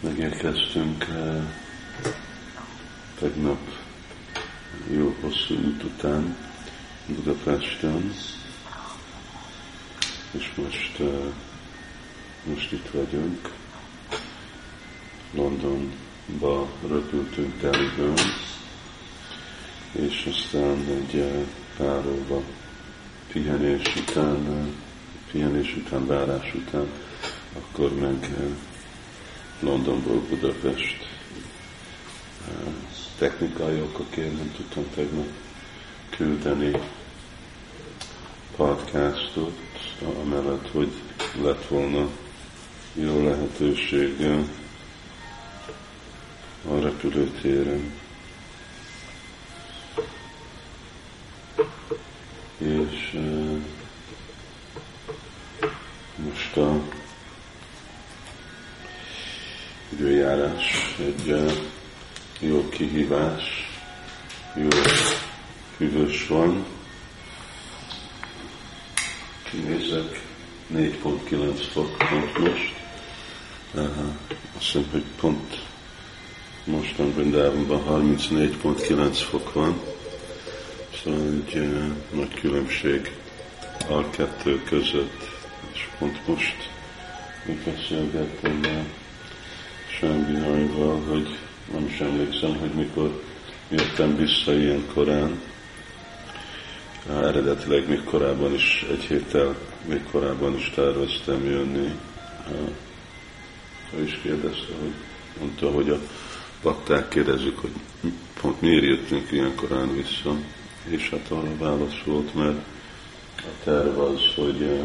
Megérkeztünk uh, tegnap jó hosszú út után Budapesten, és most, uh, most itt vagyunk. Londonba röpültünk Deliből, és aztán egy pár óva pihenés után, pihenés után, várás után, akkor meg Londonból Budapest technikai okokért nem tudtam tegnap küldeni podcastot, amellett, hogy lett volna jó lehetőség a repülőtéren. És uh, most a egy jó kihívás, jó hűvös van. Kinézek, 4.9 fok pont most. Uh, azt hiszem, hogy pont mostan Brindávonban 34.9 fok van. Szóval egy nagy különbség a kettő között, és pont most még beszélgettem a Sámbihajval, hogy nem is emlékszem, hogy mikor jöttem vissza ilyen korán. Eredetileg még korábban is, egy héttel még korábban is terveztem jönni. Ő is kérdezte, hogy mondta, hogy a bakták kérdezik, hogy pont miért jöttünk ilyen korán vissza. És hát arra válasz volt, mert a terv az, hogy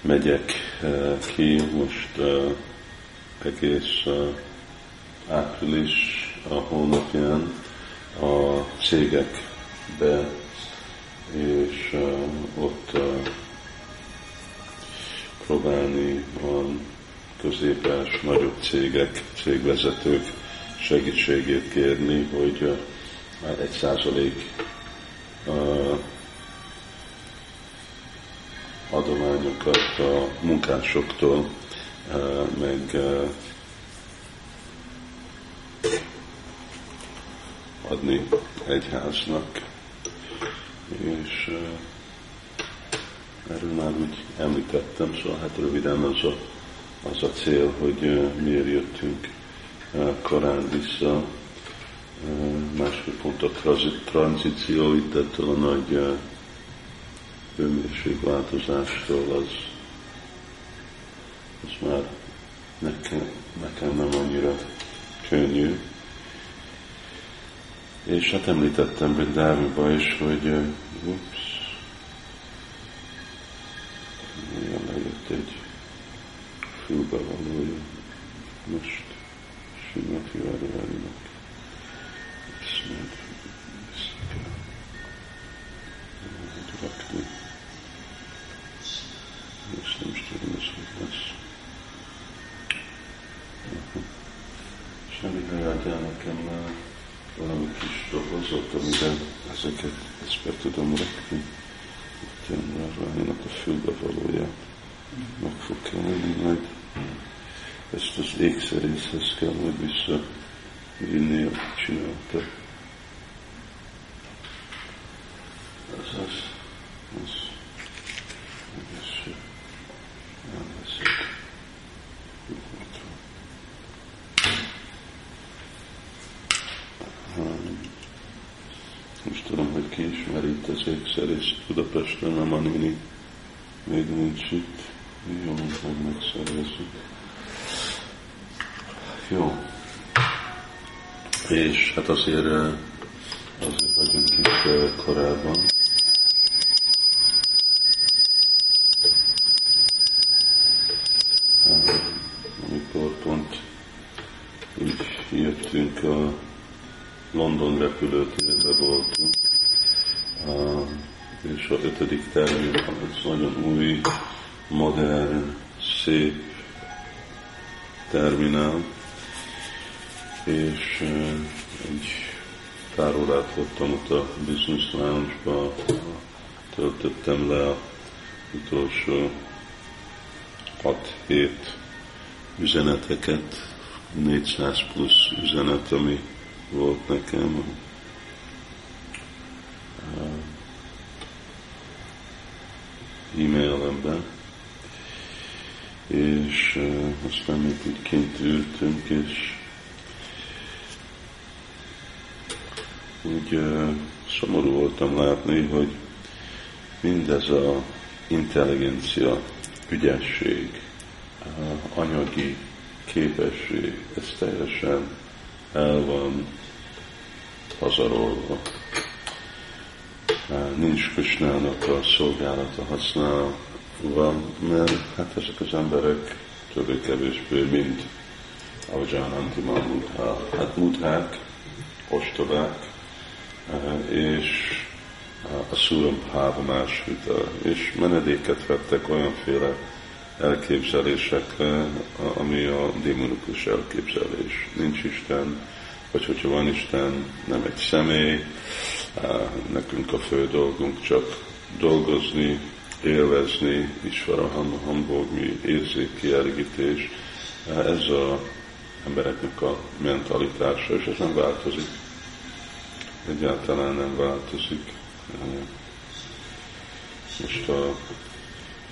megyek ki most egész április a hónapján a cégekbe, és ott próbálni a középes, nagyobb cégek, cégvezetők segítségét kérni, hogy egy százalék munkásoktól meg adni egyháznak. És erről már úgy említettem, szóval hát röviden az a, az a cél, hogy miért jöttünk korán vissza. Másfél pont a tranzíció itt ettől a nagy hőmérsékváltozástól az az már nekem, nekem nem annyira könnyű. És hát említettem Brindáviba is, hogy uh, ups, lejött egy fülbevalója. Most sima fivarválinak. Ezt majd vissza kell rakni. És nem is tudom, hogy lesz. Semmi adjál nekem valami kis dobozot, amiben ezeket ezt be tudom rakni. Itt jön Ránynak a fülbe valója. Meg fog kelleni majd. Ezt az ékszerészhez kell majd vissza vinni, amit csinálta. Ez az, az az és Budapesten a néni még nincs itt. Jó, meg megszervezzük. Jó. És hát azért, eh, azért vagyunk itt eh, korábban. Eh, amikor pont így jöttünk a London repülőtérbe voltunk, és a ötödik terminál, ez nagyon új, modern, szép terminál, és egy pár órát voltam ott a Business Lounge-ba, töltöttem le a utolsó 6-7 üzeneteket, 400 plusz üzenet, ami volt nekem. E-mailemben, és aztán még úgy kint ültünk, és úgy szomorú voltam látni, hogy mindez a intelligencia, ügyesség, anyagi képesség, ez teljesen el van pazarolva. Nincs Kösnának a szolgálata használva, mert hát ezek az emberek többé-kevésbé, mint Avján Antimamudha, hát mudhák, ostobák, és a Szuram Pávamás és menedéket vettek olyanféle elképzelésekre, ami a démonikus elképzelés. Nincs Isten, vagy hogyha van Isten, nem egy személy, nekünk a fő dolgunk csak dolgozni, élvezni, Isvara hambogni, érzékkielégítés. Ez a embereknek a mentalitása, és ez nem változik. Egyáltalán nem változik. Most a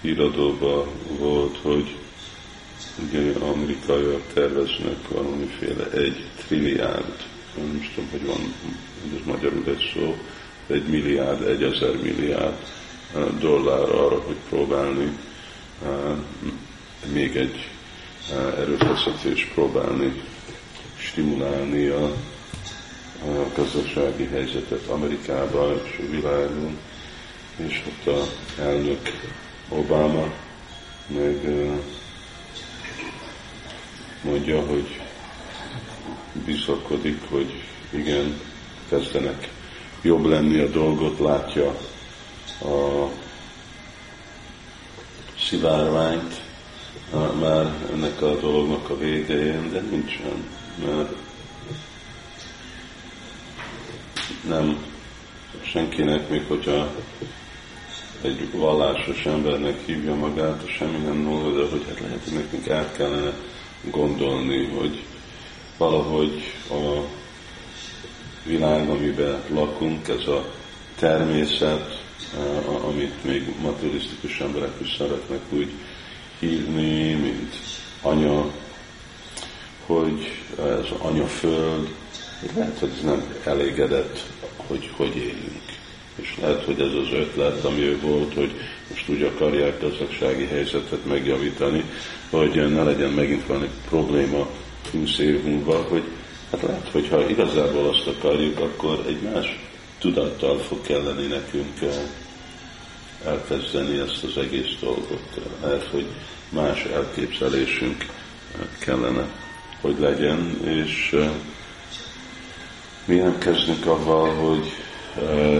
híradóban volt, hogy ugye amerikaiak terveznek valamiféle egy trilliárd, nem is tudom, hogy van, ez magyarul egy szó, egy milliárd, egy ezer milliárd eh, dollár arra, hogy próbálni eh, még egy eh, erőfeszítés próbálni stimulálni a, a gazdasági helyzetet Amerikában és a világon, és ott a elnök Obama meg mondja, hogy bizakodik, hogy igen, kezdenek jobb lenni a dolgot, látja a szivárványt már ennek a dolognak a végén, de nincsen, mert nem senkinek, még hogyha egy vallásos embernek hívja magát, semmi nem módja, de hogy hát lehet, hogy nekünk át kellene gondolni, hogy valahogy a világ, amiben lakunk, ez a természet, amit még materialisztikus emberek is szeretnek úgy hívni, mint anya, hogy ez anyaföld, lehet, hogy ez nem elégedett, hogy hogy éljünk. És lehet, hogy ez az ötlet, ami ő volt, hogy most úgy akarják gazdasági helyzetet megjavítani, hogy ne legyen megint valami probléma 20 év múlva, hogy hát lehet, hogy ha igazából azt akarjuk, akkor egy más tudattal fog kelleni nekünk eh, elkezdeni ezt az egész dolgot. Lehet, hogy más elképzelésünk eh, kellene, hogy legyen, és eh, mi nem kezdünk avval, hogy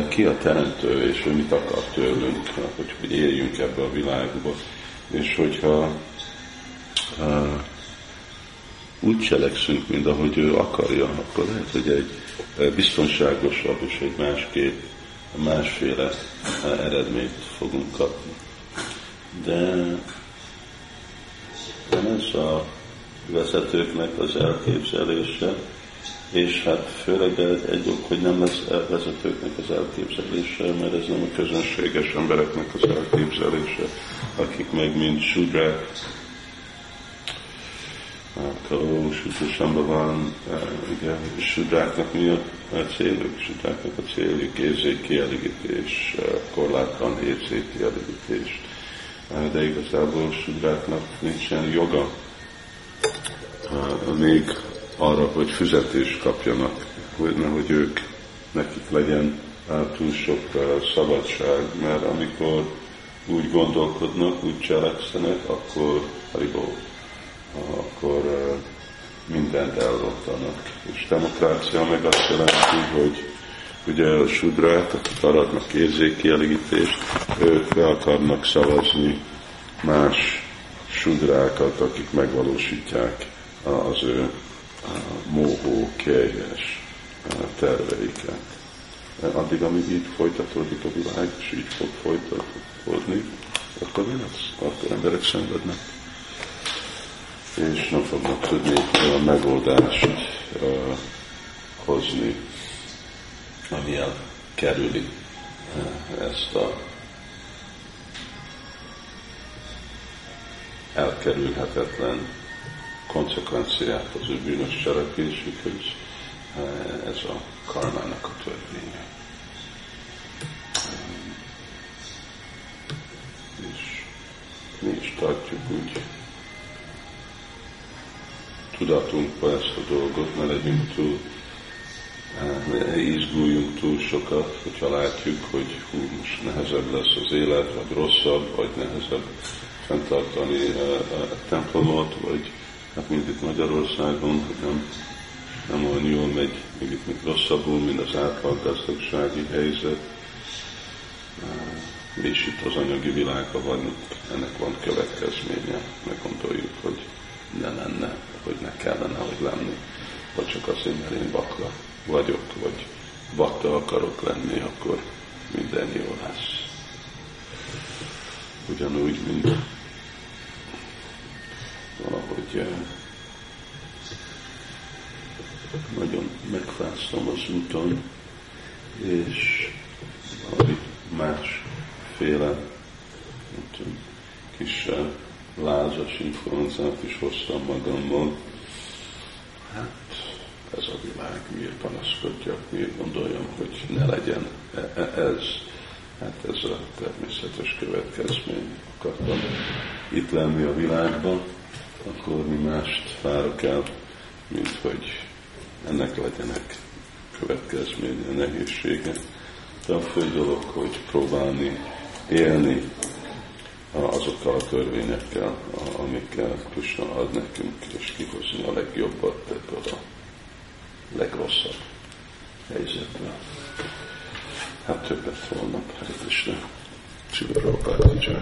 ki a teremtő, és hogy mit akar tőlünk, hogy, hogy éljünk ebbe a világba. És hogyha úgy cselekszünk, mint ahogy ő akarja, akkor lehet, hogy egy biztonságosabb és egy másképp, másféle eredményt fogunk kapni. De nem ez a vezetőknek az elképzelése, és hát főleg egy ok, hogy nem ez vezetőknek az elképzelése, mert ez nem a közönséges embereknek az elképzelése, akik meg mind sudrák, hát ó, Sudrásamba van, e, ugye, sudráknak mi a céljuk? Sudráknak a céljuk érzékkielégítés, e, korlátlan érzékkielégítés. E, de igazából sudráknak nincsen joga még arra, hogy fizetést kapjanak, hogy nehogy ők, nekik legyen túl sok szabadság, mert amikor úgy gondolkodnak, úgy cselekszenek, akkor haribó, akkor mindent elrottanak. És demokrácia meg azt jelenti, hogy ugye a sudrák, akik aratnak érzékkielégítést, ők be akarnak szavazni más sudrákat, akik megvalósítják az ő mohó, kelyes terveiket. Addig, amíg így folytatódik a világ, és így fog folytatódni, akkor mi lesz? Akkor emberek szenvednek. És nem fognak tudni a megoldást hozni, ami elkerüli uh, ezt a elkerülhetetlen konsekvenciát az ő bűnös cselekvésükhöz, ez a karmának a törvénye. És mi is tartjuk úgy tudatunkba ezt a dolgot, ne legyünk túl, ne izguljunk túl sokat, hogyha látjuk, hogy hú, most nehezebb lesz az élet, vagy rosszabb, vagy nehezebb fenntartani a, a templomot, vagy hát mint itt Magyarországon, hogy nem, nem olyan jól megy, még itt még rosszabbul, mint az átlag gazdagsági helyzet. Mi is itt az anyagi világban vagyunk, ennek van következménye, meg gondoljuk, hogy ne lenne, hogy ne kellene, hogy lenni, vagy csak azért, mert én bakra vagyok, vagy bakta akarok lenni, akkor minden jó lesz. Ugyanúgy, mint valahogy eh, nagyon megfáztam az úton, és valami másféle tudom, kis eh, lázas influenzát is hoztam magammal. Hát ez a világ, miért panaszkodjak, miért gondoljam, hogy ne legyen e, e, ez. Hát ez a természetes következmény. Akartam itt lenni a világban, akkor mi mást várok el, mint hogy ennek legyenek következménye, nehézsége. De a fő dolog, hogy próbálni élni azokkal a törvényekkel, amikkel Krishna ad nekünk, és kihozni a legjobbat ebből a legrosszabb helyzetből. Hát többet holnap, hát Krishna. Sila Prabhupád,